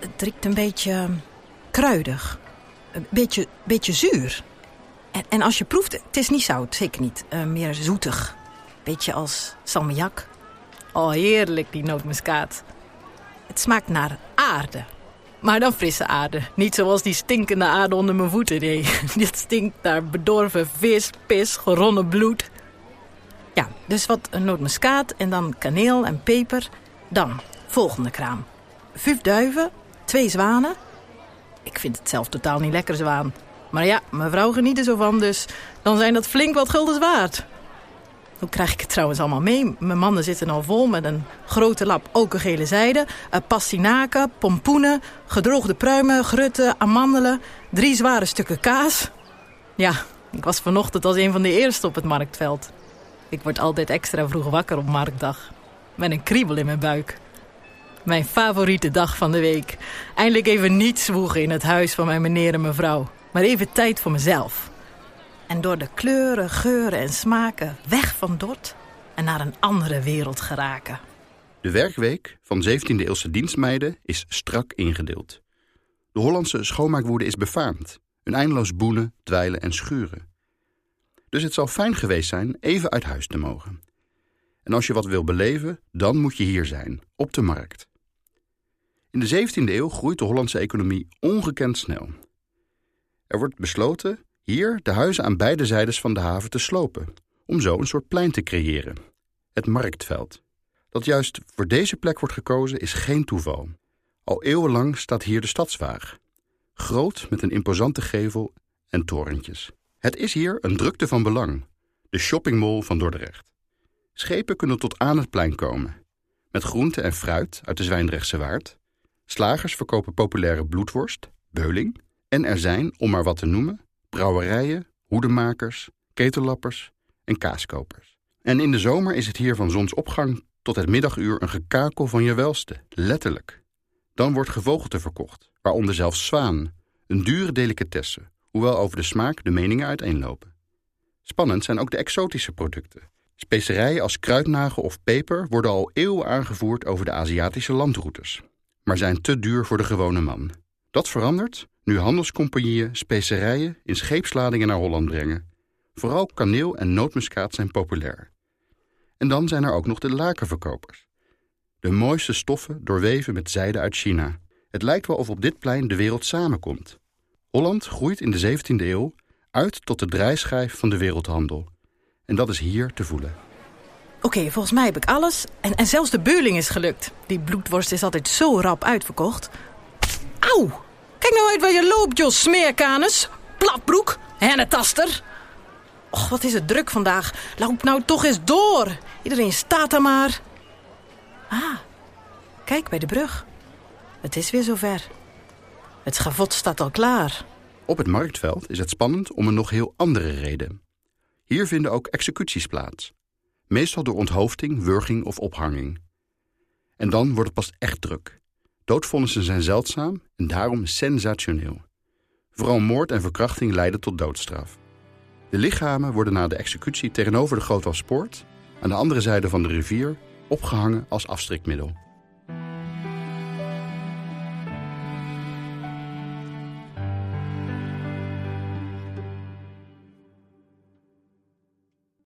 Het riekt een beetje kruidig. Een beetje, beetje zuur. En, en als je proeft, het is niet zout, zeker niet. Eh, meer zoetig. Beetje als salmiak. Oh, heerlijk, die nootmuskaat. Het smaakt naar aarde. Maar dan frisse aarde. Niet zoals die stinkende aarde onder mijn voeten. Nee, dit stinkt naar bedorven vis, pis, geronnen bloed. Ja, dus wat een nootmuskaat en dan kaneel en peper. Dan, volgende kraam. Vijf duiven, twee zwanen. Ik vind het zelf totaal niet lekker zwaan. Maar ja, mijn vrouw geniet er zo van, dus dan zijn dat flink wat guldens waard. Hoe krijg ik het trouwens allemaal mee? Mijn mannen zitten al vol met een grote lap okergele zijde... Uh, pastinaken, pompoenen, gedroogde pruimen, grutten, amandelen... drie zware stukken kaas. Ja, ik was vanochtend als een van de eerste op het marktveld. Ik word altijd extra vroeg wakker op marktdag. Met een kriebel in mijn buik. Mijn favoriete dag van de week. Eindelijk even niet zwoegen in het huis van mijn meneer en mevrouw. Maar even tijd voor mezelf. En door de kleuren, geuren en smaken weg van Dort en naar een andere wereld geraken. De werkweek van 17e-eeuwse dienstmeiden is strak ingedeeld. De Hollandse schoonmaakwoede is befaamd. Een eindeloos boenen, dweilen en schuren. Dus het zal fijn geweest zijn even uit huis te mogen. En als je wat wil beleven, dan moet je hier zijn, op de markt. In de 17e eeuw groeit de Hollandse economie ongekend snel. Er wordt besloten hier de huizen aan beide zijdes van de haven te slopen, om zo een soort plein te creëren. Het marktveld. Dat juist voor deze plek wordt gekozen is geen toeval. Al eeuwenlang staat hier de stadswaag. Groot met een imposante gevel en torentjes. Het is hier een drukte van belang. De shoppingmall van Dordrecht. Schepen kunnen tot aan het plein komen. Met groente en fruit uit de Zwijndrechtse Waard. Slagers verkopen populaire bloedworst, beuling. En er zijn, om maar wat te noemen, brouwerijen, hoedemakers, ketellappers en kaaskopers. En in de zomer is het hier van zonsopgang tot het middaguur een gekakel van je welste, letterlijk. Dan wordt gevogelte verkocht, waaronder zelfs zwaan, een dure delicatesse, hoewel over de smaak de meningen uiteenlopen. Spannend zijn ook de exotische producten. Specerijen als kruidnagel of peper worden al eeuwen aangevoerd over de Aziatische landroutes, maar zijn te duur voor de gewone man. Dat verandert nu handelscompagnieën specerijen in scheepsladingen naar Holland brengen. Vooral kaneel en nootmuskaat zijn populair. En dan zijn er ook nog de lakenverkopers. De mooiste stoffen doorweven met zijde uit China. Het lijkt wel of op dit plein de wereld samenkomt. Holland groeit in de 17e eeuw uit tot de draaischijf van de wereldhandel. En dat is hier te voelen. Oké, volgens mij heb ik alles. En, en zelfs de beuling is gelukt. Die bloedworst is altijd zo rap uitverkocht. Auw! Kijk nou uit waar je loopt, Jos Smeerkanus. Platbroek, hennetaster. Och, wat is het druk vandaag. Loop nou toch eens door. Iedereen staat er maar. Ah, kijk bij de brug. Het is weer zover. Het schavot staat al klaar. Op het marktveld is het spannend om een nog heel andere reden. Hier vinden ook executies plaats. Meestal door onthoofding, wurging of ophanging. En dan wordt het pas echt druk. Doodvonnissen zijn zeldzaam en daarom sensationeel. Vooral moord en verkrachting leiden tot doodstraf. De lichamen worden na de executie tegenover de Grootwalspoort... aan de andere zijde van de rivier opgehangen als afstrikmiddel.